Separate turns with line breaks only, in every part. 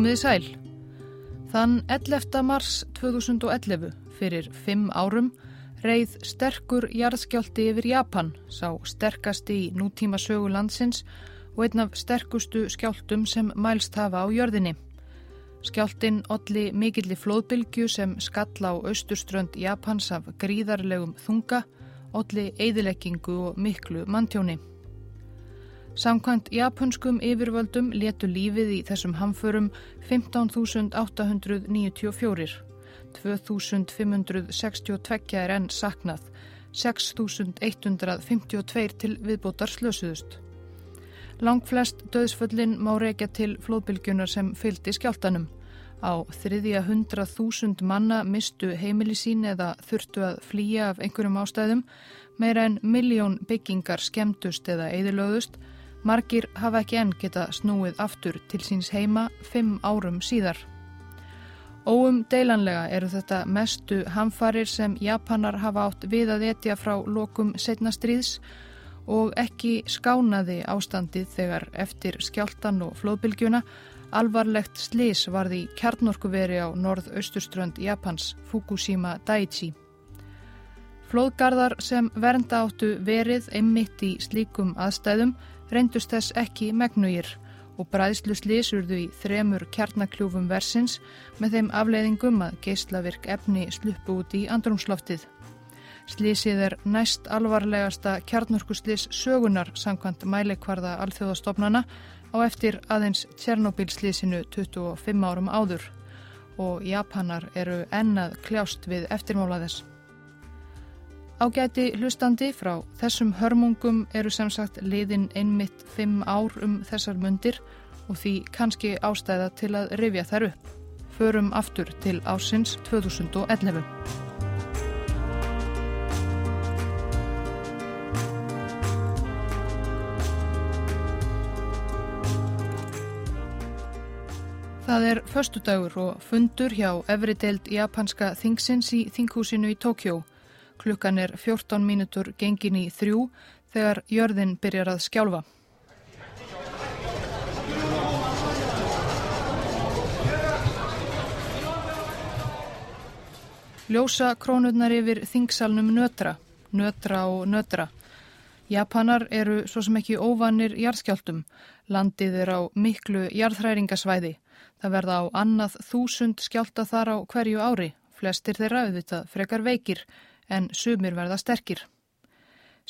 Komiði sæl. Þann 11. mars 2011 fyrir fimm árum reið sterkur jarðskjálti yfir Japan, sá sterkasti í nútíma sögu landsins og einn af sterkustu skjáltum sem mælst hafa á jörðinni. Skjáltin olli mikilli flóðbylgju sem skall á austurströnd Japans af gríðarlegum þunga, olli eðileggingu og miklu manntjóni. Samkvæmt japanskum yfirvöldum letu lífið í þessum hamförum 15.894. 2562 er enn saknað, 6152 til viðbótar slösuðust. Langflest döðsföllin má reykja til flóðbylgjunar sem fylgdi skjáltanum. Á þriðja hundra þúsund manna mistu heimili sín eða þurftu að flýja af einhverjum ástæðum, meira en miljón byggingar skemdust eða eðilöðust, margir hafa ekki enn geta snúið aftur til síns heima fimm árum síðar. Óum deilanlega eru þetta mestu hamfarir sem Japanar hafa átt við að etja frá lokum setna stríðs og ekki skánaði ástandið þegar eftir skjáltan og flóðbylgjuna alvarlegt slis varði kjarnorkuveri á norð-austurströnd Japans Fukushima Daiichi. Flóðgarðar sem vernda áttu verið einmitt í slíkum aðstæðum reyndust þess ekki megnugir og bræðslu slisurðu í þremur kjarnakljúfum versins með þeim afleiðingum að geyslavirk efni sluppu út í andrumsloftið. Slísið er næst alvarlegasta kjarnorkuslis sögunar samkvæmt mæleikvarða alþjóðastofnana á eftir aðeins Tjernobyl-slísinu 25 árum áður og Japanar eru ennað kljást við eftirmála þess. Ágæti hlustandi frá þessum hörmungum eru sem sagt liðin einmitt fimm ár um þessar mundir og því kannski ástæða til að rifja þær upp. Förum aftur til ásins 2011. Það er förstudagur og fundur hjá efrideild japanska þingsins í þinghúsinu í Tókjó Klukkan er 14 mínutur gengin í þrjú þegar jörðin byrjar að skjálfa. Ljósa krónurnar yfir þingsalnum nötra, nötra og nötra. Japanar eru svo sem ekki óvanir jarðskjáltum. Landið er á miklu jarðhræringasvæði. Það verða á annað þúsund skjálta þar á hverju ári. Flestir þeirra auðvitað frekar veikir en sumir verða sterkir.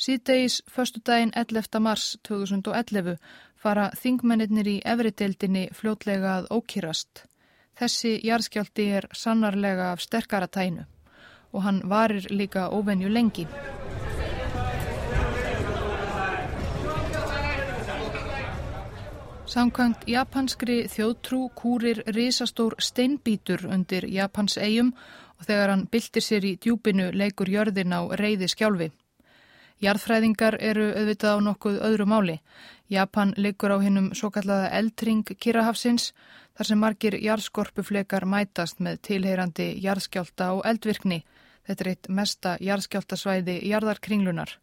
Síðdeis förstu daginn 11. mars 2011 fara þingmennir í efrideildinni fljótlega að ókýrast. Þessi jarðskjálti er sannarlega af sterkara tænu og hann varir líka óvenju lengi. Samkvæmt japanskri þjóðtrú kúrir risastór steinbítur undir Japans eigum og þegar hann byltir sér í djúpinu leikur jörðin á reyði skjálfi. Jarðfræðingar eru auðvitað á nokkuð öðru máli. Japan leikur á hinnum svo kallaða eldring Kirrahafsins þar sem margir jarðskorpuflekar mætast með tilheyrandi jarðskjálta og eldvirkni. Þetta er eitt mesta jarðskjáltasvæði jarðarkringlunar.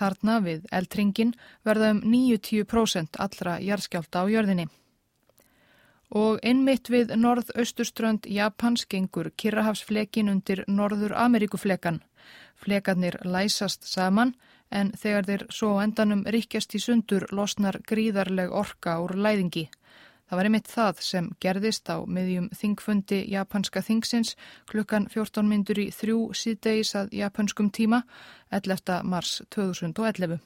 Þarna við eldringin verða um 90% allra jarðskjálta á jörðinni og einmitt við norð-austurströnd Japans gengur Kirrahafsflekin undir norður Ameríkuflekan. Flekarnir læsast saman en þegar þeir svo endanum ríkjast í sundur losnar gríðarleg orka úr læðingi. Það var einmitt það sem gerðist á miðjum þingfundi japanska þingsins klukkan 14 myndur í þrjú síðdeis að japanskum tíma 11. mars 2011.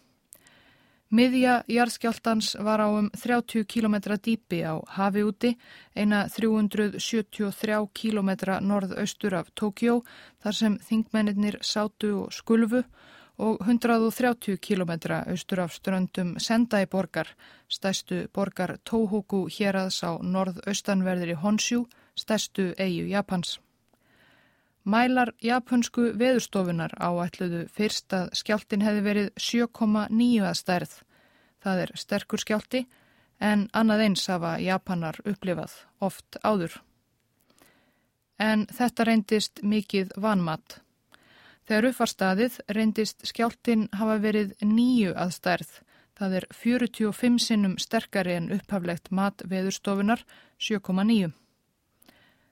Miðja jarðskjáltans var á um 30 km dýpi á hafi úti, eina 373 km norðaustur af Tókjó þar sem þingmennir sátu og skulfu og 130 km austur af ströndum Sendai borgar, stæstu borgar Tohoku hér aðs á norðaustanverðir í Honshu, stæstu eigu Japans. Mælar japansku veðurstofunar áætluðu fyrst að skjáltin hefði verið 7,9 að stærð. Það er sterkur skjálti en annað eins hafa japanar upplifað oft áður. En þetta reyndist mikið vanmatt. Þegar uppvarstaðið reyndist skjáltin hafa verið nýju að stærð. Það er 45 sinnum sterkari en upphaflegt mat veðurstofunar 7,9.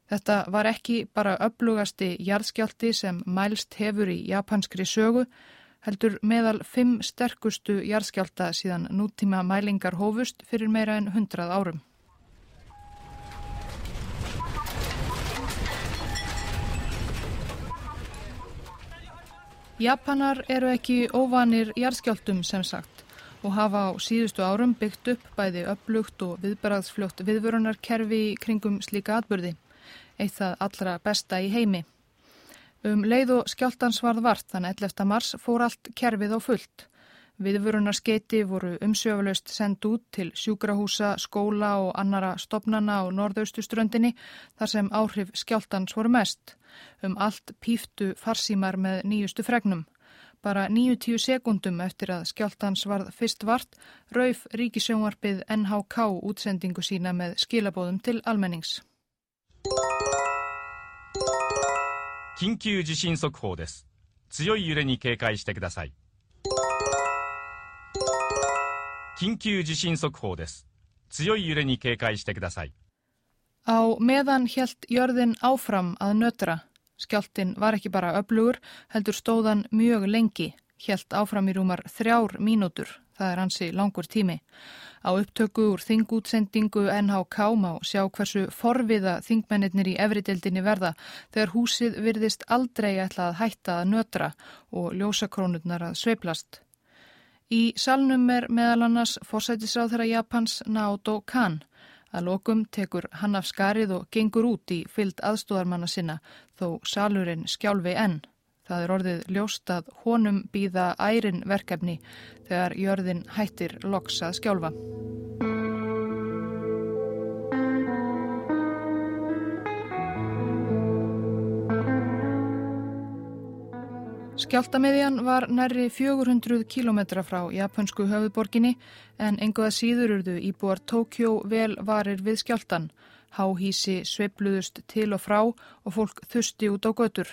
Þetta var ekki bara upplugasti jarðskjálti sem mælst hefur í japanskri sögu, heldur meðal fimm sterkustu jarðskjálta síðan nútíma mælingar hófust fyrir meira en 100 árum. Japanar eru ekki óvanir jarðskjáltum sem sagt og hafa á síðustu árum byggt upp bæði upplugt og viðbaraðsfljótt viðvörunarkerfi kringum slíka atbyrði, eitt það allra besta í heimi. Um leið og skjáltans varð vart þann 11. mars fór allt kerfið á fullt. Viðvörunarsketi voru umsjöfalaust sendt út til sjúkrahúsa, skóla og annara stopnana á norðaustuströndinni þar sem áhrif skjáltans voru mest. Um allt píftu farsímar með nýjustu fregnum. Bara 90 sekundum eftir að skjáltans varð fyrst vart rauf ríkisjónvarpið NHK útsendingu sína með skilabóðum til almennings. 緊急地震速報です。強い揺れに警戒してください。緊急地震速報です。強い揺れに警戒してください。Á meðan helt jörðin áfram að nötra. Skjáltin var ekki bara öflugur, heldur stóðan mjög lengi. Helt áfram í rúmar þrjár mínútur. Það er hansi langur tími. Á upptöku úr þingútsendingu NHK má sjá hversu forviða þingmennir í efrideldinni verða þegar húsið virðist aldrei ætla að hætta að nötra og ljósakrónurnar að sveiplast. Í salnum er meðal annars fórsætisráð þeirra Japans Naoto Kan. Að lokum tekur hann af skarið og gengur út í fyllt aðstóðarmanna sinna þó salurinn skjálfi enn. Það er orðið ljóst að honum býða ærin verkefni þegar jörðin hættir loks að skjálfa. Skjáltamiðjan var nærri 400 km frá japansku höfuborginni en enguða síður urðu íbúar Tókjó vel varir við skjáltan. Háhísi sveipluðust til og frá og fólk þusti út á götur.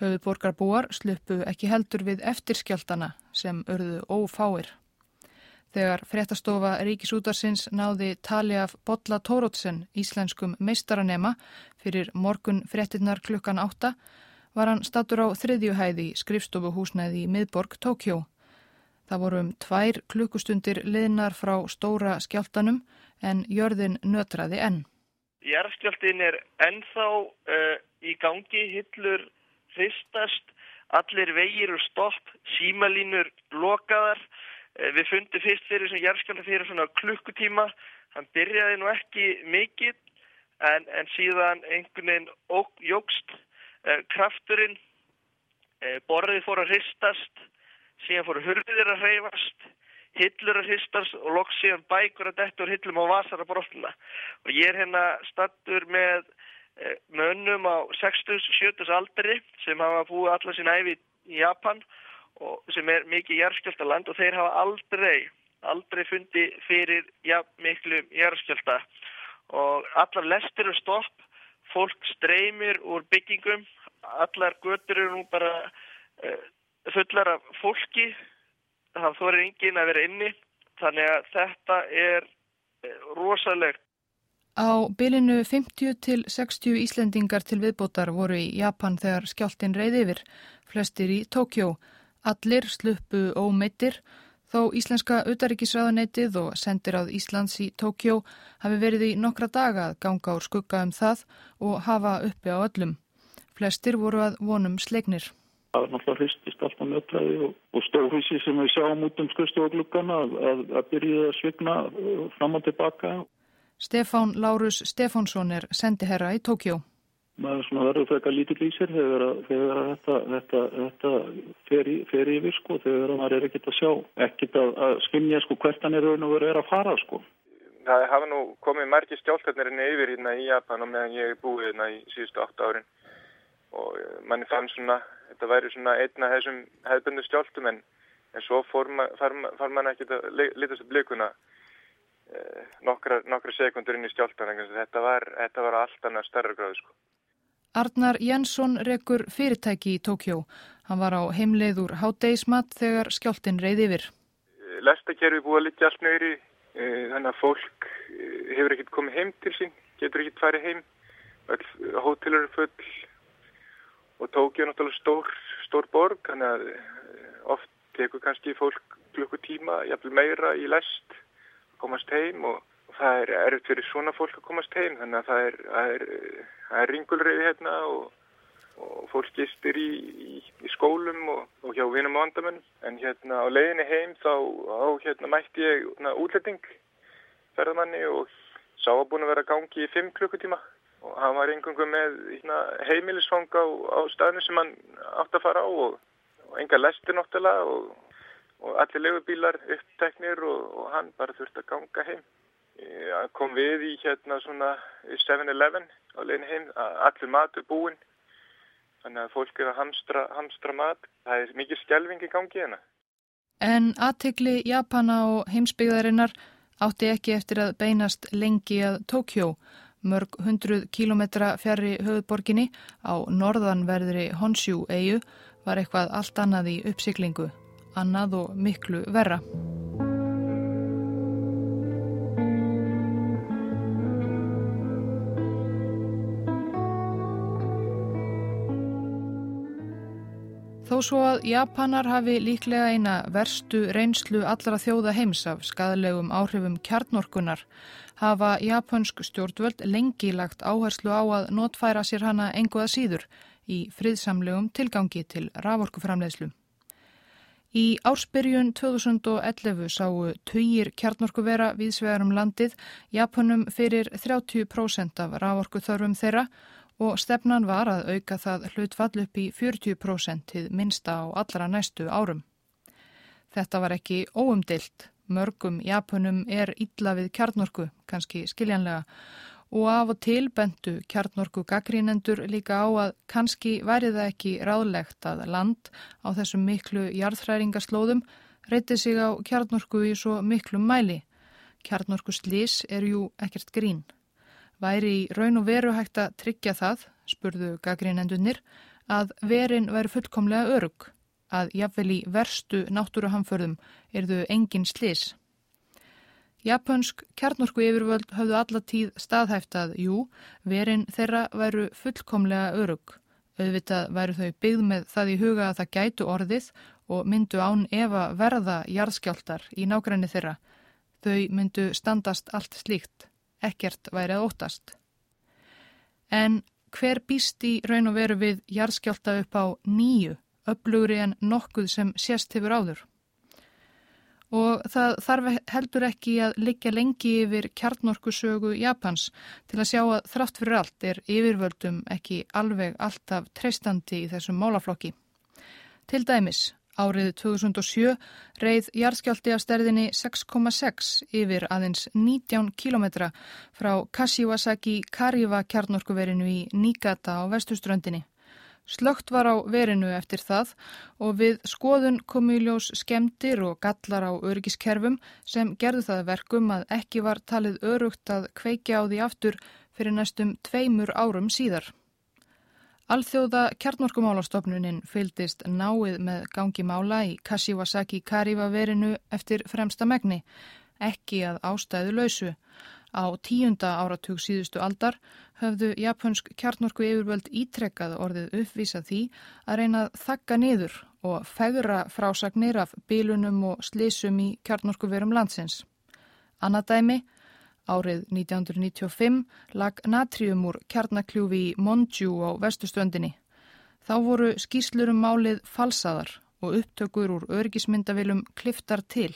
Höfuborgarbúar sluppu ekki heldur við eftirskjáltana sem urðu ófáir. Þegar fréttastofa Ríkisútarsins náði tali af Bodla Tórótsen, íslenskum meistaranema, fyrir morgun fréttinnar klukkan átta, var hann statur á þriðjuhæði skrifstofuhúsnæði í miðborg Tókjó. Það voru um tvær klukkustundir liðnar frá stóra skjáltanum en jörðin nötraði enn.
Jærskjáltin er ennþá uh, í gangi, hillur hristast, allir vegir og stopp, símalínur lokaðar. Uh, við fundum fyrst fyrir sem jærskjálta fyrir svona klukkutíma, hann byrjaði nú ekki mikill en, en síðan einhvern veginn jógst Eh, krafturinn, eh, borðið fór að hristast, síðan fór hurðir að hreyfast, hillur að hristast og loks síðan bækur að detta úr hillum og vasar að brotna. Og ég er hérna stattur með eh, mönnum á 60-70 aldri sem hafa búið allar sín æfi í Japan og sem er mikið jærskjölda land og þeir hafa aldrei, aldrei fundið fyrir ja, miklu jærskjölda og allar lestir og stopp fólk streymir úr byggingum, allar götur eru nú bara uh, fullar af fólki, það þorir engin að vera inni, þannig að þetta er uh, rosalegt.
Á bylinu 50 til 60 Íslendingar til viðbótar voru í Japan þegar skjáltin reyði yfir, flestir í Tókjó. Allir sluppu ómeittir Þó Íslenska auðaríkisræðaneitið og sendir áð Íslands í Tókjó hafi verið í nokkra daga að ganga úr skugga um það og hafa uppi á öllum. Flestir voru að vonum slegnir.
Það var náttúrulega hristist alltaf mötlaði og, og stóðhísi sem við sjáum út um skuðstofagluggana að, að, að byrja að svigna fram og tilbaka.
Stefán Lárus Stefánsson er sendiherra í Tókjó
maður svona verður frekar lítill í sér þegar, þegar þetta, þetta, þetta fer, í, fer yfir sko, þegar maður er ekkert að sjá, ekkert að, að skimja sko hvert hann er raun og verið að fara sko.
Það hafa nú komið margir stjáltarnir yfir hérna í Japan og meðan ég er búið hérna í síðustu 8 árin. Og eh, manni fann svona, þetta væri svona einna þessum hefðbundu stjáltum en, en svo fór maður man ekkert að litast upp blikuna nokkra, nokkra sekundur inn í stjáltan, þetta var, þetta var allt annað starra gráðu sko.
Arnar Jensson rekur fyrirtæki í Tókjó. Hann var á heimleið úr hátdeismat þegar skjáltin reyði yfir.
lestakerfi búið að litja allt nöyri þannig að fólk hefur ekkert komið heim til sín, getur ekkert farið heim hótelur eru full og Tókio er náttúrulega stór, stór borg þannig að oft tekur kannski fólk klukkutíma, jafnvel meira í lest komast heim og það er erfitt fyrir svona fólk að komast heim þannig að það er, er, er ringulriði hérna og, og fólk gistir í, í, í skólum og, og hjá vinum og andamenn en hérna á leiðinni heim þá á, hérna mætti ég na, útletting ferðamanni og sá að búin að vera gangi í fimm klukkutíma og hann var einhverjum með hérna, heimilisfang á, á staðinu sem hann átt að fara á og enga lestir náttúrulega og og allir legubílar uppteknir og, og hann bara þurfti að ganga heim. Ég kom við í hérna svona 7-Eleven á legin heim, allir matur búinn, þannig að fólk er að hamstra, hamstra mat. Það er mikið skjelving í gangi hérna.
En aðtegli Japana og heimsbyggðarinnar átti ekki eftir að beinast lengi að Tókjó, mörg hundruð kílometra fjari höfuborginni á norðanverðri Honshu eigu var eitthvað allt annað í uppsiklingu annað og miklu verra. Svo að Japanar hafi líklega eina verstu reynslu allra þjóða heims af skadalegum áhrifum kjarnorkunar hafa japansk stjórnvöld lengi lagt áherslu á að notfæra sér hana enguða síður í friðsamlegum tilgangi til raforkuframleðslu. Í ársbyrjun 2011 sáu töyir kjarnorkuvera viðsvegarum landið Japanum fyrir 30% af rávorku þörfum þeirra og stefnan var að auka það hlutfall upp í 40% til minsta á allra næstu árum. Þetta var ekki óumdilt. Mörgum Japanum er illa við kjarnorku, kannski skiljanlega, og af og til bentu kjarnorku gaggrínendur líka á að kannski væri það ekki ráðlegt að land á þessum miklu jarðhræringaslóðum reyti sig á kjarnorku í svo miklu mæli. Kjarnorku slís er jú ekkert grín. Væri í raun og veru hægt að tryggja það, spurðu gaggrínendunir, að verin væri fullkomlega örug, að jafnvel í verstu náttúruhamförðum erðu engin slís. Japansk kjarnorku yfirvöld hafðu alla tíð staðhæft að, jú, verin þeirra væru fullkomlega örug. Auðvitað væru þau byggð með það í huga að það gætu orðið og myndu án efa verða jarðskjáltar í nákvæmni þeirra. Þau myndu standast allt slíkt. Ekkert væri að óttast. En hver býst í raun og veru við jarðskjálta upp á nýju, upplugri en nokkuð sem sést hefur áður? og það þarf heldur ekki að liggja lengi yfir kjarnorkusögu Japans til að sjá að þrátt fyrir allt er yfirvöldum ekki alveg alltaf treystandi í þessum málaflokki. Til dæmis, árið 2007 reið jarðskjálti af stærðinni 6,6 yfir aðeins 19 kilometra frá Kashiwasaki Kariwa kjarnorkuverinu í Niigata á vestuströndinni. Slögt var á verinu eftir það og við skoðun komu í ljós skemdir og gallar á örgiskerfum sem gerðu það verkum að ekki var talið örugt að kveikja á því aftur fyrir næstum tveimur árum síðar. Alþjóða kjarnorkumálastofnunin fylgdist náið með gangi mála í Kashiwasaki Kariwa verinu eftir fremsta megni, ekki að ástæðu lausu. Á tíunda áratug síðustu aldar höfðu japonsk kjarnorku yfirvöld ítrekkað orðið uppvísa því að reyna að þakka niður og fegra frásagnir af bílunum og slísum í kjarnorkuverum landsins. Annadæmi, árið 1995 lag natrium úr kjarnakljúfi í Monju á vestustöndinni. Þá voru skýslur um málið falsaðar og upptökur úr örgismyndavilum kliftar til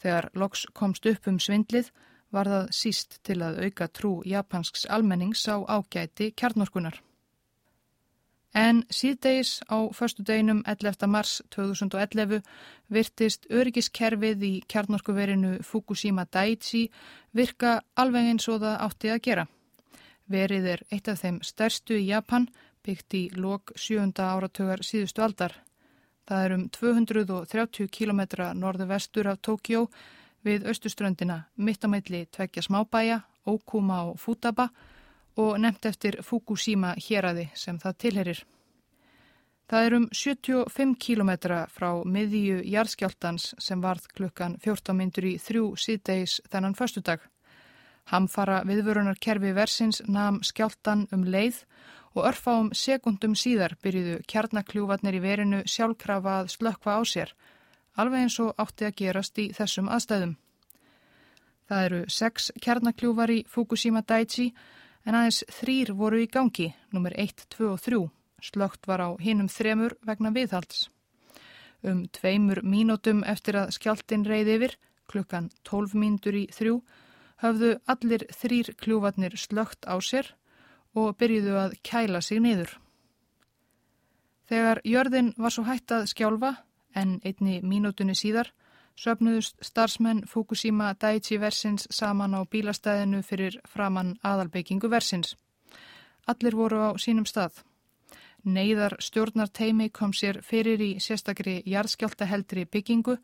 þegar loks komst upp um svindlið var það síst til að auka trú japansks almennings á ágæti kjarnorkunar. En síðdeis á förstu deginum 11. mars 2011 virtist öryggiskerfið í kjarnorkuverinu Fukushima Daiichi virka alveg eins og það átti að gera. Verið er eitt af þeim stærstu í Japan, byggt í lok 7. áratögar síðustu aldar. Það er um 230 km norðu vestur af Tókjó við austuströndina mitt á meilli tvekja smábæja, Okuma og Futaba og nefnt eftir Fukushima héradi sem það tilherir. Það er um 75 kílometra frá miðju jarðskjáltans sem varð klukkan 14 myndur í þrjú síðdeis þennan förstudag. Hamfara viðvörunarkerfi versins nam skjáltan um leið og örfáum sekundum síðar byrjuðu kjarnakljúvatnir í verinu sjálfkrafa að slökva á sér, alveg eins og átti að gerast í þessum aðstæðum. Það eru sex kjarnakljúvar í Fukushima Daiichi en aðeins þrýr voru í gangi, nummer 1, 2 og 3. Slögt var á hinum þremur vegna viðhalds. Um tveimur mínútum eftir að skjáltin reyði yfir, klukkan 12 mínútur í þrjú, höfðu allir þrýr kljúvatnir slögt á sér og byrjuðu að kæla sig niður. Þegar jörðin var svo hægt að skjálfa, en einni mínútunni síðar, söpnuðust starfsmenn Fukushima Daiichi versins saman á bílastæðinu fyrir framann aðalbyggingu versins. Allir voru á sínum stað. Neiðar stjórnarteimi kom sér fyrir í sérstakri jarðskjáltaheldri byggingu,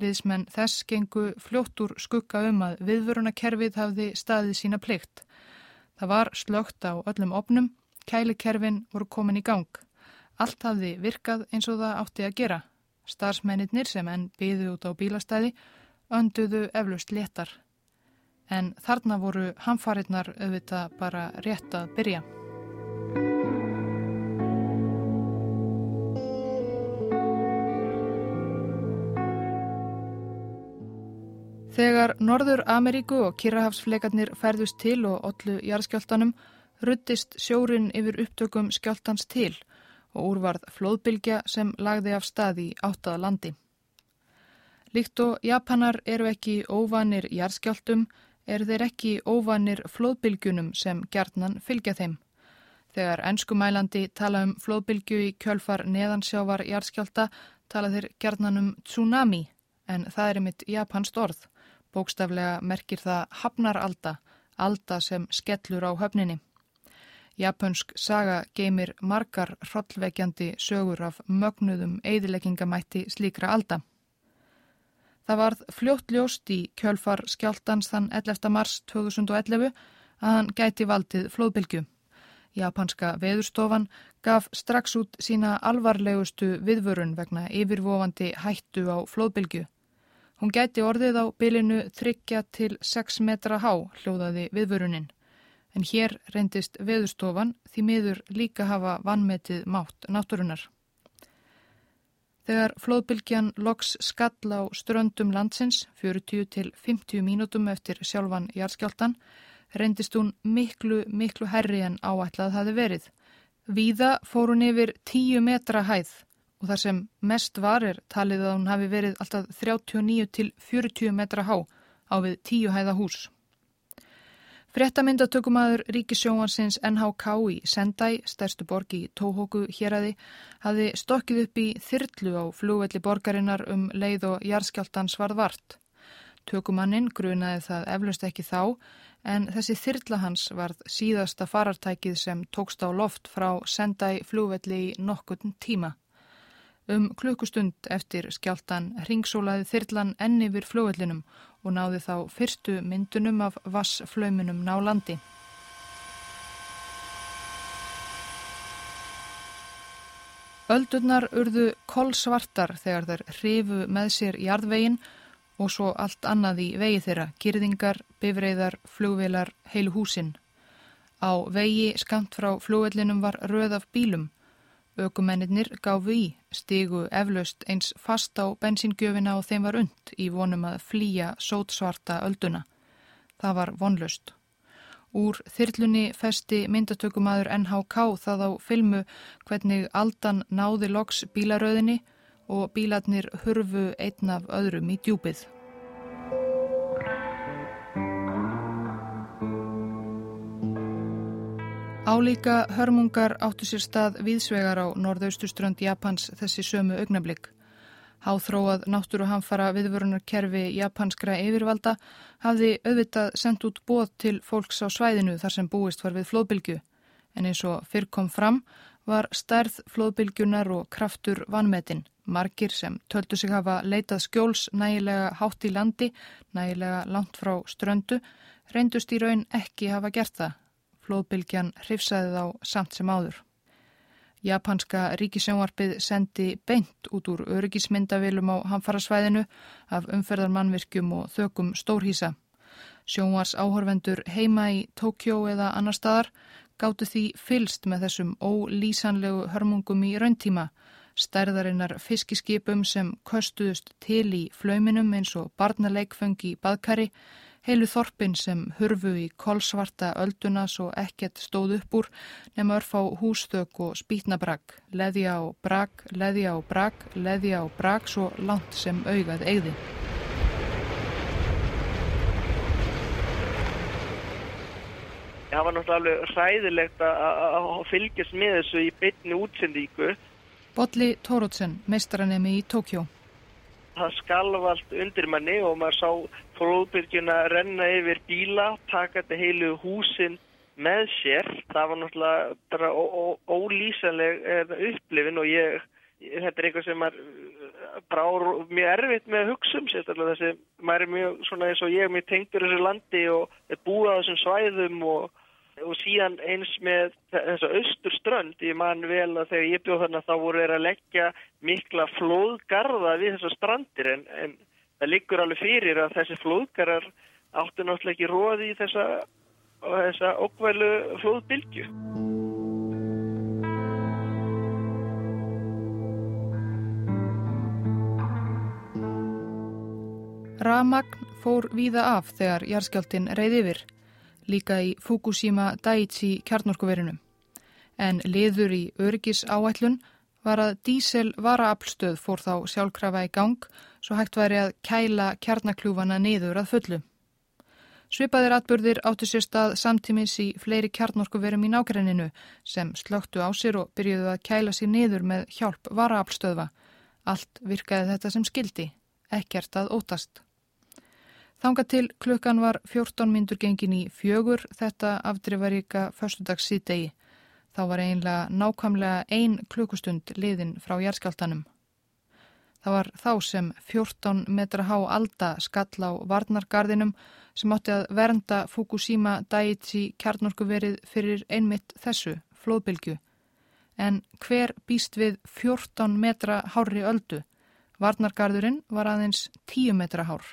liðsmenn þess gengu fljóttur skugga um að viðvörunakerfið hafði staðið sína plikt. Það var slögt á öllum opnum, kælikerfin voru komin í gang. Allt hafði virkað eins og það átti að gera. Starsmennir sem enn byðu út á bílastæði önduðu eflust léttar. En þarna voru hamfarinnar auðvita bara rétt að byrja. Þegar Norður Ameríku og Kirrahafsfleikarnir færðust til og ollu jarðskjáltanum ruttist sjórin yfir upptökum skjáltans til og úrvarð flóðbylgja sem lagði af staði áttað landi. Líkt og Japanar eru ekki óvanir jarðskjáltum er þeir ekki óvanir flóðbylgjunum sem gerðnan fylgja þeim. Þegar ennskumælandi tala um flóðbylgju í kjölfar neðansjávar jarðskjálta tala þeir gerðnan um tsunami en það er mitt japanst orð. Bókstaflega merkir það hafnaralda, alda sem skellur á höfninni. Japansk saga geymir margar hrollvekjandi sögur af mögnuðum eðileggingamætti slíkra alda. Það varð fljótt ljóst í kjölfar skjáltans þann 11. mars 2011 að hann gæti valdið flóðbylgu. Japanska veðurstofan gaf strax út sína alvarlegustu viðvörun vegna yfirvofandi hættu á flóðbylgu. Hún gæti orðið á bylinu þryggja til 6 metra há hljóðaði viðvörunin. En hér reyndist veðustofan því miður líka hafa vannmetið mátt náttúrunar. Þegar flóðbylgjan loks skall á ströndum landsins 40 til 50 mínútum eftir sjálfan jarðskjáltan reyndist hún miklu, miklu herri en áætlað hafi verið. Víða fór hún yfir 10 metra hæð og þar sem mest var er talið að hún hafi verið alltaf 39 til 40 metra há á við 10 hæða hús. Frettamyndatökumadur Ríkisjóansins NHK í Sendai, stærstu borg í Tóhóku héræði, hafi stokkið upp í þyrlu á flúvelli borgarinnar um leið og jarðskjáltans varð vart. Tökumannin grunaði það eflust ekki þá en þessi þyrla hans varð síðasta farartækið sem tókst á loft frá Sendai flúvelli í nokkutn tíma. Um klukkustund eftir skjáltan ringsólaði þyrlan enni vir fljóðellinum og náði þá fyrstu myndunum af vassflauminum ná landi. Öldurnar urðu kolsvartar þegar þær hrifu með sér jarðvegin og svo allt annað í vegi þeirra, girðingar, bifreiðar, fljóðvelar, heilu húsin. Á vegi skamt frá fljóðellinum var röð af bílum Ökumennir gáfu í, stigu eflaust eins fast á bensingjöfina og þeim var und í vonum að flýja sótsvarta ölduna. Það var vonlust. Úr þyrlunni festi myndatökumadur NHK það á filmu hvernig aldan náði loks bílaröðinni og bílarnir hurfu einn af öðrum í djúpið. Álíka hörmungar áttu sér stað viðsvegar á norðaustuströnd Japans þessi sömu augnablík. Háþróað náttúruhamfara viðvörunarkerfi japanskra yfirvalda hafði auðvitað sendt út bóð til fólks á svæðinu þar sem búist var við flóðbylgu. En eins og fyrr kom fram var stærð flóðbylgunar og kraftur vanmetin. Margir sem töldu sig hafa leitað skjóls nægilega hátt í landi, nægilega langt frá ströndu, reyndust í raun ekki hafa gert það Flóðbylgjan hrifsaði þá samt sem áður. Japanska ríkisjónvarpið sendi beint út úr öryggismyndavilum á hamfarasvæðinu af umferðarmannvirkjum og þökum stórhísa. Sjónvars áhorfendur heima í Tókjó eða annar staðar gáttu því fylst með þessum ólýsanlegu hörmungum í rauntíma, stærðarinnar fiskiskipum sem köstuðust til í flauminum eins og barnaleikfengi í badkari, heilu þorpin sem hurfu í kolsvarta ölduna svo ekkert stóð upp úr nema örf á hústök og spýtnabrak, leðja á brak, leðja á brak, leðja á brak svo langt sem augað eigði.
Það var náttúrulega alveg ræðilegt að fylgjast með þessu í bytni útsendíku.
Bodli Tórótsen, meistaranemi í Tókjó
það skalv allt undir manni og maður sá flóðbyrgjuna renna yfir bíla, taka þetta heilu húsin með sér. Það var náttúrulega bara ólýsanleg upplifin og ég, þetta er eitthvað sem maður eh, bara mjög erfitt með hugsun, sérstaklega þessi, maður er mjög svona eins og ég, mjög tengdur þessu landi og er búið á þessum svæðum og og síðan eins með þessa austurströnd, ég man vel að þegar ég bjóð þarna þá voru þeir að leggja mikla flóðgarða við þessar strandir en, en það liggur alveg fyrir að þessi flóðgarðar áttu náttúrulega ekki róði í þessa, þessa okkvælu flóðbylgju.
Ramagn fór víða af þegar jarðskjáltin reyði yfir líka í Fukushima Daiichi kjarnorkuverinu. En liður í örgis áætlun var að dísel varaaflstöð fór þá sjálfkrafa í gang svo hægt væri að kæla kjarnakljúfana niður að fullu. Svipaðir atbyrðir áttu sér stað samtímis í fleiri kjarnorkuverum í nákrenninu sem slögtu á sér og byrjuðu að kæla sér niður með hjálp varaaflstöðva. Allt virkaði þetta sem skildi, ekkert að ótast. Þanga til klukkan var 14 myndur gengin í fjögur þetta afdrifaríka förstudags síðdegi. Þá var einlega nákvæmlega ein klukkustund liðin frá jærskaltanum. Það var þá sem 14 metra há alda skall á varnargarðinum sem átti að vernda Fukushima Daiichi kjarnorkuverið fyrir einmitt þessu, flóðbylgu. En hver býst við 14 metra hári öldu? Varnargarðurinn var aðeins 10 metra hár.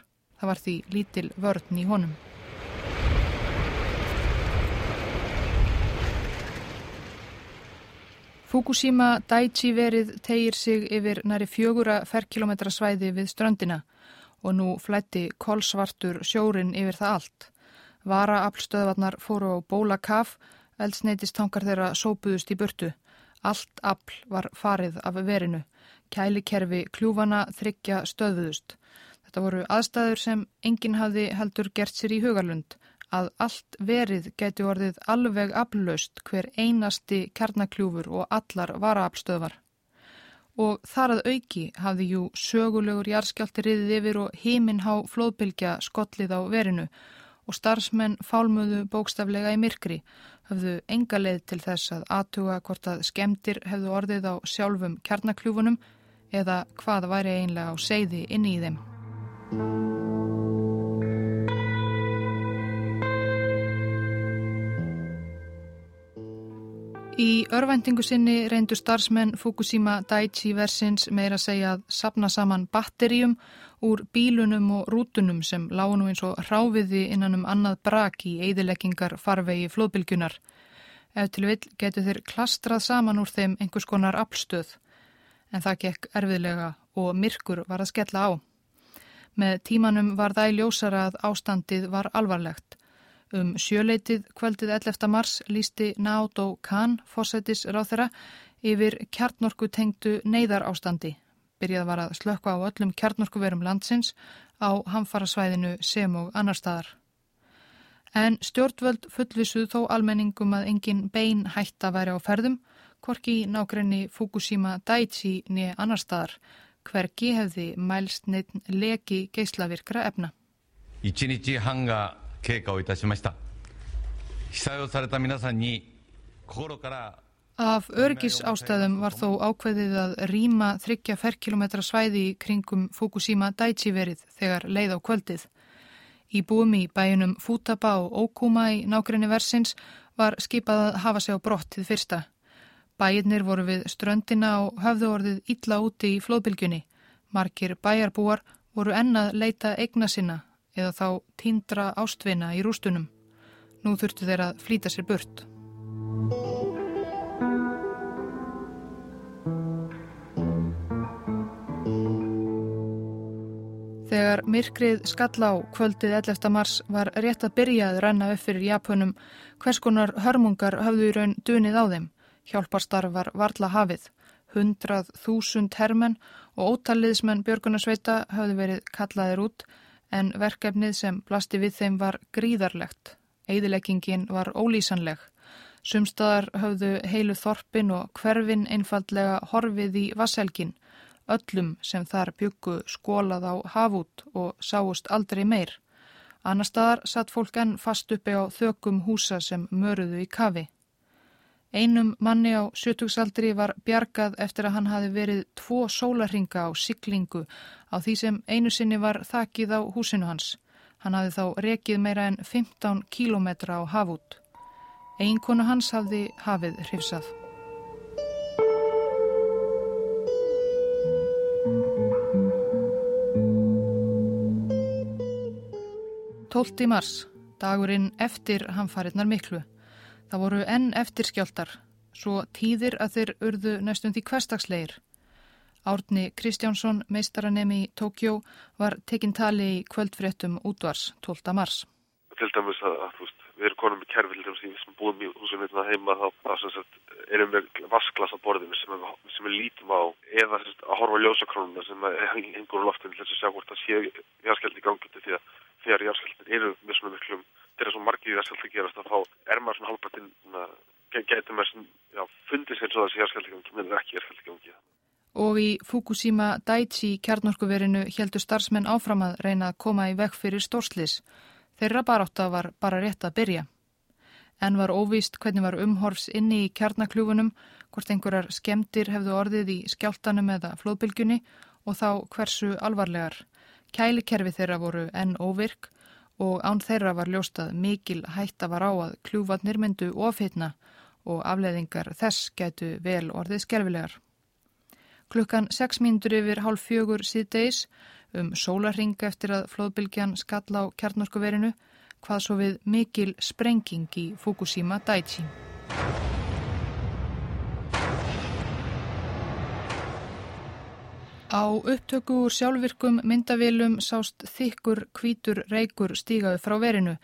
Það var því lítil vörn í honum. Fukushima Daiichi verið tegir sig yfir næri fjögura ferkilometra svæði við ströndina og nú flætti kolsvartur sjórin yfir það allt. Vara aflstöðvarnar fóru á bóla kaf, eldsneitistangar þeirra sópuðust í burtu. Allt afl var farið af verinu. Kælikerfi kljúfana þryggja stöðuðust. Þetta voru aðstæður sem enginn hafði heldur gert sér í hugarlund að allt verið geti orðið alveg aflaust hver einasti kjarnakljúfur og allar varaaflstöðvar. Og þar að auki hafði jú sögulegur jarðskjálti riðið yfir og heiminhá flóðbylgja skollið á verinu og starfsmenn fálmuðu bókstaflega í myrkri hafðu enga leið til þess að aðtuga hvort að skemdir hefðu orðið á sjálfum kjarnakljúfunum eða hvað væri einlega á segði inni í þeim. Í örvæntingu sinni reyndu starfsmenn Fukushima Daiichi versins meira segja að sapna saman batterjum úr bílunum og rútunum sem lágu nú eins og ráfiði innan um annað brak í eidileggingar farvegi flóðbylgunar. Ef til vill getur þeir klastrað saman úr þeim einhvers konar aflstöð en það gekk erfiðlega og myrkur var að skella á. Með tímanum var það í ljósara að ástandið var alvarlegt. Um sjöleitið kvöldið 11. mars lísti Naoto Kan, fósætis ráþera, yfir kjartnorku tengdu neyðar ástandi. Byrjað var að slökka á öllum kjartnorkuverum landsins á hamfarasvæðinu sem og annar staðar. En stjórnvöld fullvisuð þó almenningum að engin bein hætta væri á ferðum, korki nákrenni Fukushima Daiichi niður annar staðar, hvergi hefði mælst neitt leki geyslavirkra efna. Af örgis ástæðum var þó ákveðið að rýma þryggja ferkilometra svæði kringum Fukushima Daiichi verið þegar leið á kvöldið. Í búum í bæjunum Futaba og Okuma í nákrenni versins var skipað að hafa sig á brott til fyrsta. Bæirnir voru við ströndina og höfðu orðið illa úti í flóðbylgjunni. Markir bæjarbúar voru ennað leita eigna sinna eða þá tindra ástvinna í rústunum. Nú þurftu þeir að flýta sér burt. Þegar myrkrið skall á kvöldið 11. mars var rétt að byrja að renna upp fyrir Japunum hvers konar hörmungar hafðu í raun dunið á þeim. Hjálparstarf var varla hafið. Hundrað þúsund hermenn og ótaliðsmenn Björgunarsveita hafðu verið kallaðir út en verkefnið sem blasti við þeim var gríðarlegt. Eðileggingin var ólýsanleg. Sumstaðar hafðu heilu þorpin og hverfin einfallega horfið í vasselgin öllum sem þar byggu skólað á hafút og sáust aldrei meir. Annar staðar satt fólk enn fast uppi á þökum húsa sem möruðu í kafi. Einum manni á sjötugsaldri var bjargað eftir að hann hafi verið tvo sólarhinga á siklingu á því sem einu sinni var þakið á húsinu hans. Hann hafi þá rekið meira en 15 kílometra á hafút. Einkonu hans hafði hafið hrifsað. 12. mars, dagurinn eftir hamfarinnar miklu. Það voru enn eftir skjáltar, svo tíðir að þeir urðu næstum því hverstagsleir. Árni Kristjánsson, meistaranemi í Tókjó, var tekinn tali í kvöldfréttum útvars 12. mars.
Til dæmis að, að veist, við erum konum í sem búum í húsum hérna heima þá erum við vasklas á borðinu sem, sem við lítum á eða sagt, að horfa ljósakrónuna sem hengur á loftinu til þess að sjá hvort það sé jáskjald í gangi til því að þegar járskjaldin eru með svona miklum, þegar svo margir járskjaldi gerast þá er maður svona halvpartinn getur maður svona, fundið sér svo þessi járskjaldi gangi, menn er ekki járskjaldi gangi.
Og í Fukushima Daiichi kjarnorkuverinu heldur starfsmenn áfram að reyna að koma í vekk fyrir stórslis. Þeirra barátta var bara rétt að byrja. En var óvíst hvernig var umhorfs inni í kjarnakljúfunum, hvort einhverjar skemdir hefðu orðið í skjáltanum eða flóðbylgjunni og þá hversu alvarlegar. Kælikerfi þeirra voru enn óvirk og án þeirra var ljóstað mikil hætta var á að kljúvatnir myndu ofitna og afleðingar þess getu vel orðið skerfilegar. Klukkan 6 mínútur yfir hálf fjögur síðdeis um sólarring eftir að flóðbylgjan skall á kjarnorkuverinu hvað svo við mikil sprenging í Fukushima Daiichi. Á upptöku úr sjálfvirkum myndavélum sást þykkur kvítur reykur stígaði frá verinu.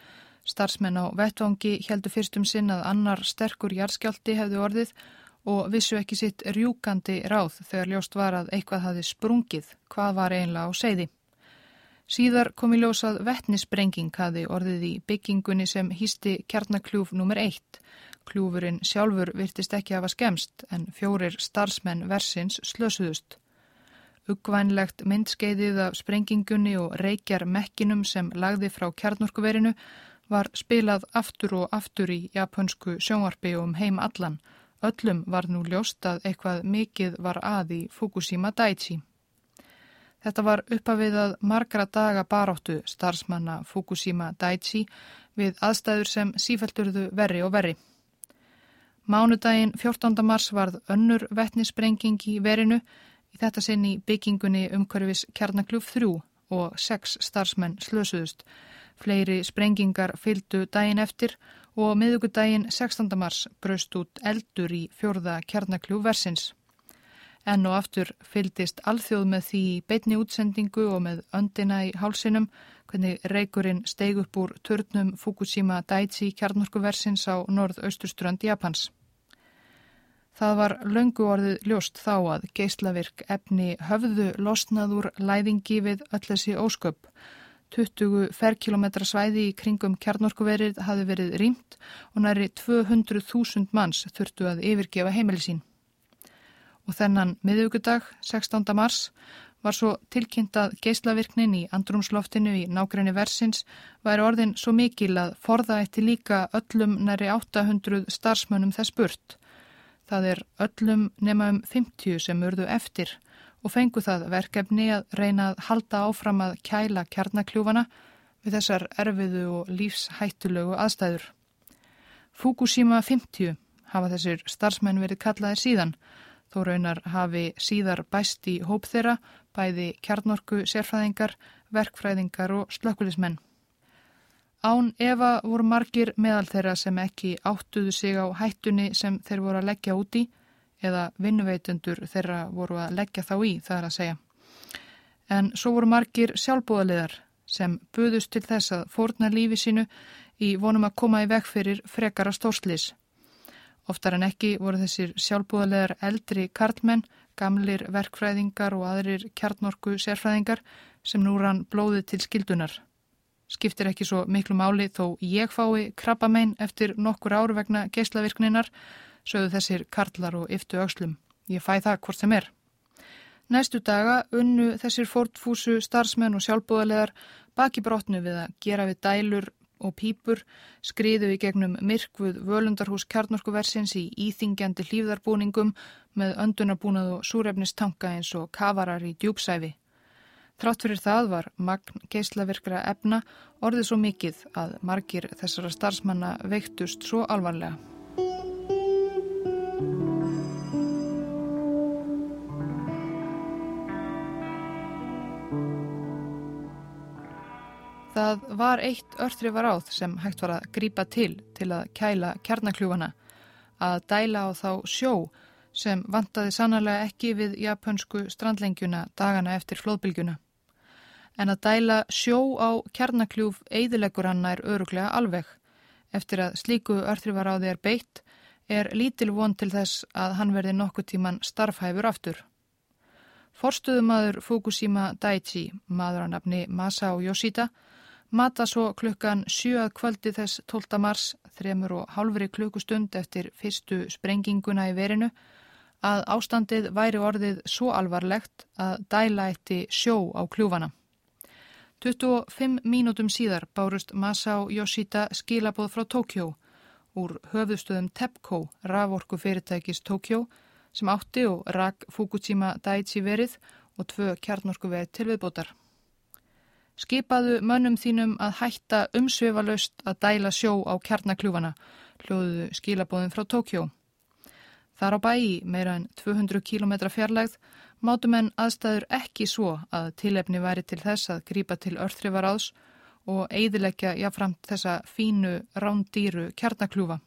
Starsmenn á vettvangi heldur fyrstum sinn að annar sterkur jarðskjálti hefði orðið og vissu ekki sitt rjúkandi ráð þegar ljóst var að eitthvað hafi sprungið, hvað var einlega á seiði. Síðar kom í ljósað vettnisbrenging hafi orðið í byggingunni sem hýsti kjarnakljúf nr. 1. Kljúfurinn sjálfur virtist ekki hafa skemst en fjórir starfsmenn versins slösuðust. Uggvænlegt myndskeiðið af sprengingunni og reykjar mekkinum sem lagði frá kjarnorkuverinu var spilað aftur og aftur í japansku sjónvarpi um heim allan. Öllum var nú ljóst að eitthvað mikið var að í Fukushima Daiichi. Þetta var uppafið að margra daga baráttu starfsmanna Fukushima Daiichi við aðstæður sem sífældurðu verri og verri. Mánudaginn 14. mars varð önnur vettnisprenging í verinu Í þetta sinn í byggingunni umhverfis kjarnakljúf 3 og sex starfsmenn slösuðust. Fleiri sprengingar fyldu daginn eftir og miðugudaginn 16. mars braust út eldur í fjörða kjarnakljúf versins. Enn og aftur fyldist alþjóð með því beitni útsendingu og með öndina í hálsinum hvernig reykurinn steig upp úr törnum Fukushima Daiichi kjarnorkuversins á norð-austurströnd Japans. Það var löngu orðið ljóst þá að geislavirk efni höfðu losnaður læðingi við öll þessi ósköp. 20 ferkilometra svæði í kringum kjarnorkuverið hafi verið rýmt og næri 200.000 manns þurftu að yfirgefa heimili sín. Og þennan miðugudag, 16. mars, var svo tilkynnt að geislavirknin í andrumsloftinu í nákrenni versins væri orðin svo mikil að forða eitt líka öllum næri 800 starfsmönnum þess burt. Það er öllum nema um 50 sem urðu eftir og fengu það verkefni að reyna að halda áfram að kæla kjarnakljúfana við þessar erfiðu og lífshættulegu aðstæður. Fukushima 50 hafa þessir starfsmenn verið kallaðir síðan, þó raunar hafi síðar bæst í hóp þeirra, bæði kjarnorku sérfræðingar, verkfræðingar og slökkulismenn. Án Eva voru margir meðal þeirra sem ekki áttuðu sig á hættunni sem þeir voru að leggja úti eða vinnuveitundur þeirra voru að leggja þá í, það er að segja. En svo voru margir sjálfbúðaliðar sem buðust til þess að fórna lífi sínu í vonum að koma í veg fyrir frekara stórslis. Oftar en ekki voru þessir sjálfbúðalegar eldri kartmenn, gamlir verkfræðingar og aðrir kjarnorku sérfræðingar sem nú rann blóðið til skildunar. Skiptir ekki svo miklu máli þó ég fái krabbamein eftir nokkur ár vegna geislavirkninar, sögðu þessir karlar og yftu aukslum. Ég fæ það hvort sem er. Næstu daga unnu þessir fórtfúsu starfsmenn og sjálfbúðalegar baki brotnu við að gera við dælur og pípur, skriðu í gegnum myrkvuð völundarhús kjarnorkuversins í íþingjandi hlýfðarbúningum með öndunarbúnað og súrefnistanka eins og kavarar í djúpsæfi. Trátt fyrir það var magn geislavirkra efna orðið svo mikið að margir þessara starfsmanna veiktust svo alvarlega. Það var eitt örþrifar áð sem hægt var að grípa til til að kæla kjarnakljúfana, að dæla á þá sjó sem vantaði sannarlega ekki við japansku strandlengjuna dagana eftir flóðbylgjuna. En að dæla sjó á kjarnakljúf eidilegur hann er öruglega alveg. Eftir að slíku örþrifar áði er beitt er lítil von til þess að hann verði nokkuð tíman starfhæfur aftur. Forstuðumadur Fukushima Daiichi, maður að nafni Masao Yoshida, Mata svo klukkan 7 kvöldi þess 12. mars, þremur og halvri klukkustund eftir fyrstu sprenginguna í verinu, að ástandið væri orðið svo alvarlegt að dæla eitti sjó á kljúfana. 25 mínútum síðar bárust Masao Yoshida skilaboð frá Tókjó úr höfðustöðum TEPCO, raforku fyrirtækis Tókjó, sem átti og rak Fukushima Daiichi verið og tvö kjarnorku verið til viðbótar. Skipaðu mönnum þínum að hætta umsveifalaust að dæla sjó á kjarnakljúfana, hljóðuðu skilabóðin frá Tókjó. Þar á bæi, meira en 200 km fjarlægð, mátum en aðstæður ekki svo að tilefni væri til þess að grípa til örþrifaráðs og eidilegja jáframt þessa fínu rándýru kjarnakljúfa.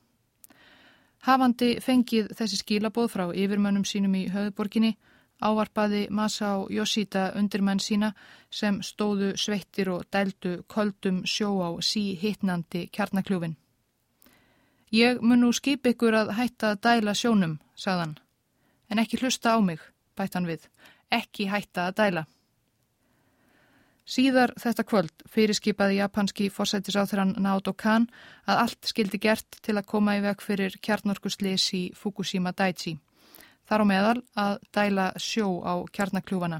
Hafandi fengið þessi skilabóð frá yfirmönnum sínum í höfuborginni, ávarpaði Masao Yoshida undirmenn sína sem stóðu sveittir og dældu köldum sjó á sí hittnandi kjarnakljúfin. Ég mun nú skip ykkur að hætta að dæla sjónum, sagðan, en ekki hlusta á mig, bætt hann við, ekki hætta að dæla. Síðar þetta kvöld fyrirskipaði japanski fórsættisáþurann Naoto Kan að allt skildi gert til að koma í veg fyrir kjarnorkuslis í Fukushima Daiichi. Þar á meðal að dæla sjó á kjarnakljúfana.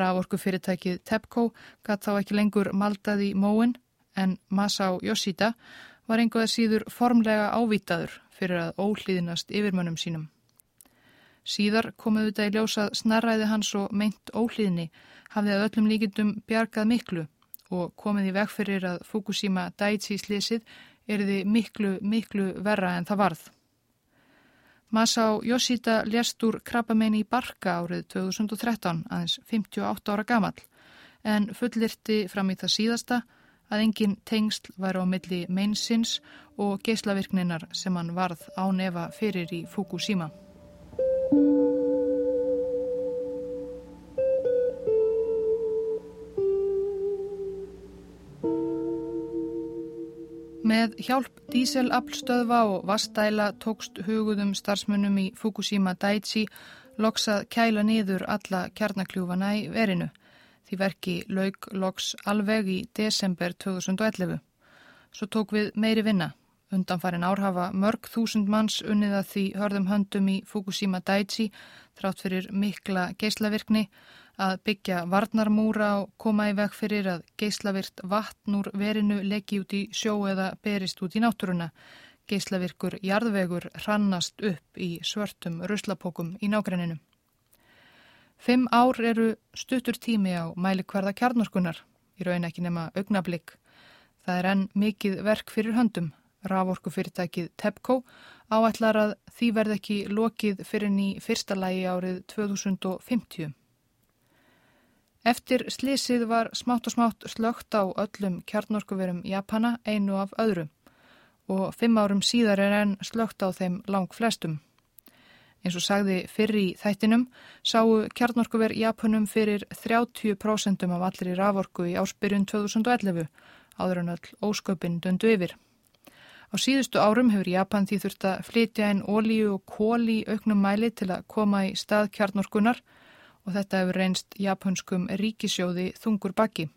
Raforku fyrirtækið TEPCO gatt þá ekki lengur maldaði móin en Masao Yoshida var einhverja síður formlega ávítaður fyrir að óhlýðinast yfirmönnum sínum. Síðar komuðu þetta í ljósað snarræði hans og meint óhlýðni hafði að öllum líkindum bjargað miklu og komið í veg fyrir að Fukushima Daiichi slísið erði miklu, miklu verra en það varð. Masao Yoshida lést úr krabbameini í Barka árið 2013 aðeins 58 ára gamal en fullirti fram í það síðasta að engin tengsl væri á milli meinsins og geislavirkninar sem hann varð á nefa fyrir í Fukushima. Með hjálp díselaflstöðva og vastæla tókst hugudum starfsmunum í Fukushima Daiichi loksað kæla niður alla kjarnakljúfana í verinu. Því verki laug loks alveg í desember 2011. Svo tók við meiri vinna. Undanfærin árhafa mörg þúsund manns unniða því hörðum höndum í Fukushima Daiichi þrátt fyrir mikla geislavirkni að byggja varnarmúra og koma í veg fyrir að geislavirt vatn úr verinu leggi út í sjó eða berist út í náttúruna. Geislavirkur jarðvegur hrannast upp í svörtum ruslapókum í nágrenninu. Fimm ár eru stuttur tími á mælikvarða kjarnorkunar, í raun ekki nema augnablík. Það er enn mikið verk fyrir höndum. Raforku fyrirtækið TEPCO áætlar að því verð ekki lokið fyrir ný fyrsta lægi árið 2050. Eftir slísið var smátt og smátt slögt á öllum kjarnorkuverum Japana einu af öðru og fimm árum síðar er enn slögt á þeim lang flestum. Eins og sagði fyrr í þættinum sáu kjarnorkuver Japanum fyrir 30% af allir í raforku í áspyrjun 2011 áður en öll ósköpinn döndu yfir. Á síðustu árum hefur Japan því þurft að flytja inn ólíu og kóli auknum mæli til að koma í stað kjarnorkunar og þetta hefur reynst japanskum ríkisjóði þungur baki.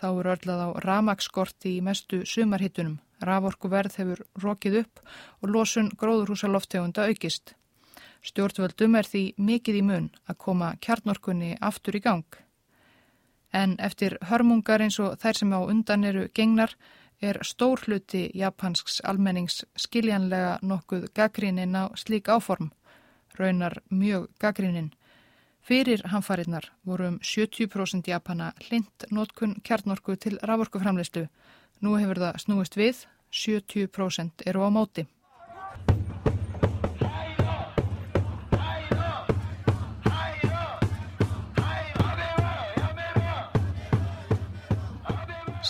Þá er örlað á ramagskorti í mestu sumarhittunum. Raforkuverð hefur rokið upp og losun gróðurhúsa loftegunda aukist. Stjórnvöldum er því mikið í mun að koma kjarnorkunni aftur í gang. En eftir hörmungar eins og þær sem á undan eru gengnar er stór hluti japansks almennings skiljanlega nokkuð gaggrinin á slík áform, raunar mjög gaggrinin. Fyrir hanfarinnar voru um 70% Japana hlind notkun kjarnorku til raforkuframleyslu. Nú hefur það snúist við, 70% eru á móti.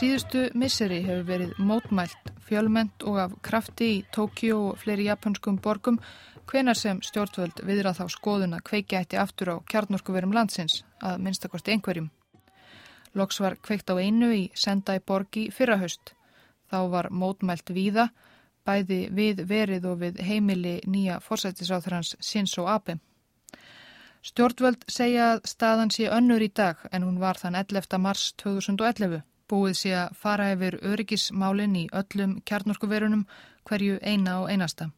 Síðustu misseri hefur verið mótmælt fjölment og af krafti í Tókjó og fleiri japanskum borgum hvenar sem stjórnvöld viðrað þá skoðun að kveikja eitt aftur á kjarnorkuverum landsins að minnstakosti einhverjum. Loks var kveikt á einu í Sendai borgi fyrrahaust. Þá var mótmælt víða, bæði við verið og við heimili nýja fórsættisáþrans Shinzo Abe. Stjórnvöld segja að staðan sé önnur í dag en hún var þann 11. mars 2011. Búið sé að fara yfir öryggismálinn í öllum kjarnorkuverunum hverju eina og einasta.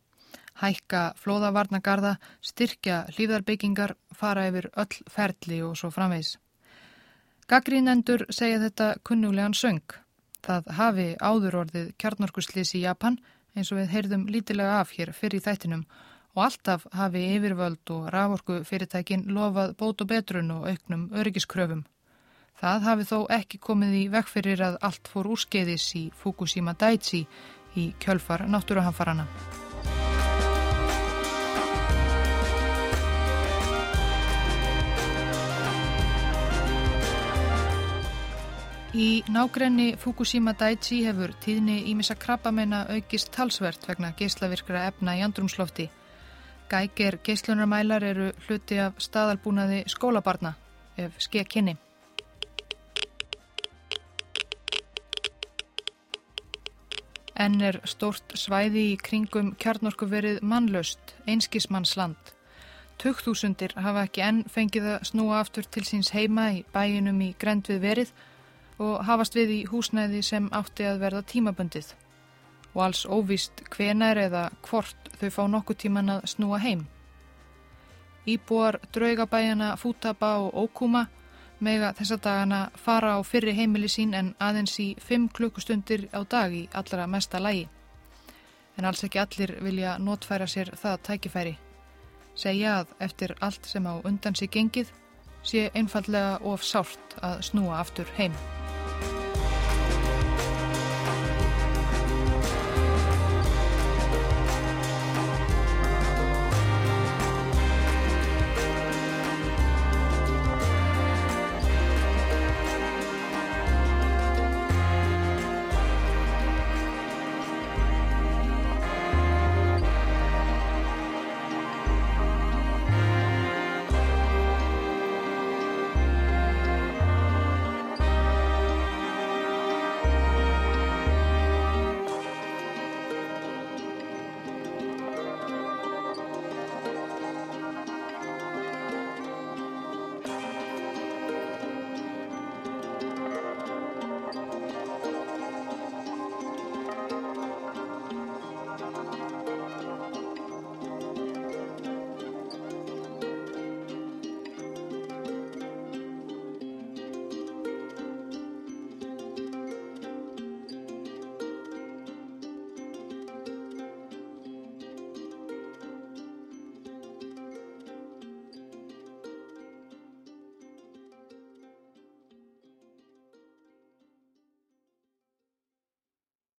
Hækka flóðavarnagarða, styrkja hlýðarbyggingar, fara yfir öll ferli og svo framvegs. Gaggrínendur segja þetta kunnulegan söng. Það hafi áður orðið kjarnorkuslýs í Japan eins og við heyrðum lítilega af hér fyrir þættinum og alltaf hafi yfirvöld og raforku fyrirtækin lofað bót og betrun og auknum öryggiskröfum. Það hafi þó ekki komið í vekk fyrir að allt fór úrskeiðis í Fukushima Daiichi í kjölfar náttúruhanfarana. Í nágrenni Fukushima Daiichi hefur tíðni ímissa krabbamenn aukist talsvert vegna geyslavirkra efna í andrumslofti. Gæger geyslunarmælar eru hluti af staðalbúnaði skólabarna ef skekkinni. Enn er stórt svæði í kringum kjarnorkuverið mannlaust, einskismannsland. Tökþúsundir hafa ekki enn fengið að snúa aftur til síns heima í bæinum í grend við verið og hafast við í húsnæði sem átti að verða tímabundið. Og alls óvist hvenar eða hvort þau fá nokkuð tíman að snúa heim. Íbúar draugabæjana Fútaba og Ókúma mega þessa dagana fara á fyrri heimili sín en aðeins í 5 klukkustundir á dag í allra mesta lægi. En alls ekki allir vilja notfæra sér það tækifæri. Segja að eftir allt sem á undan sig gengið sé einfallega of sárt að snúa aftur heim.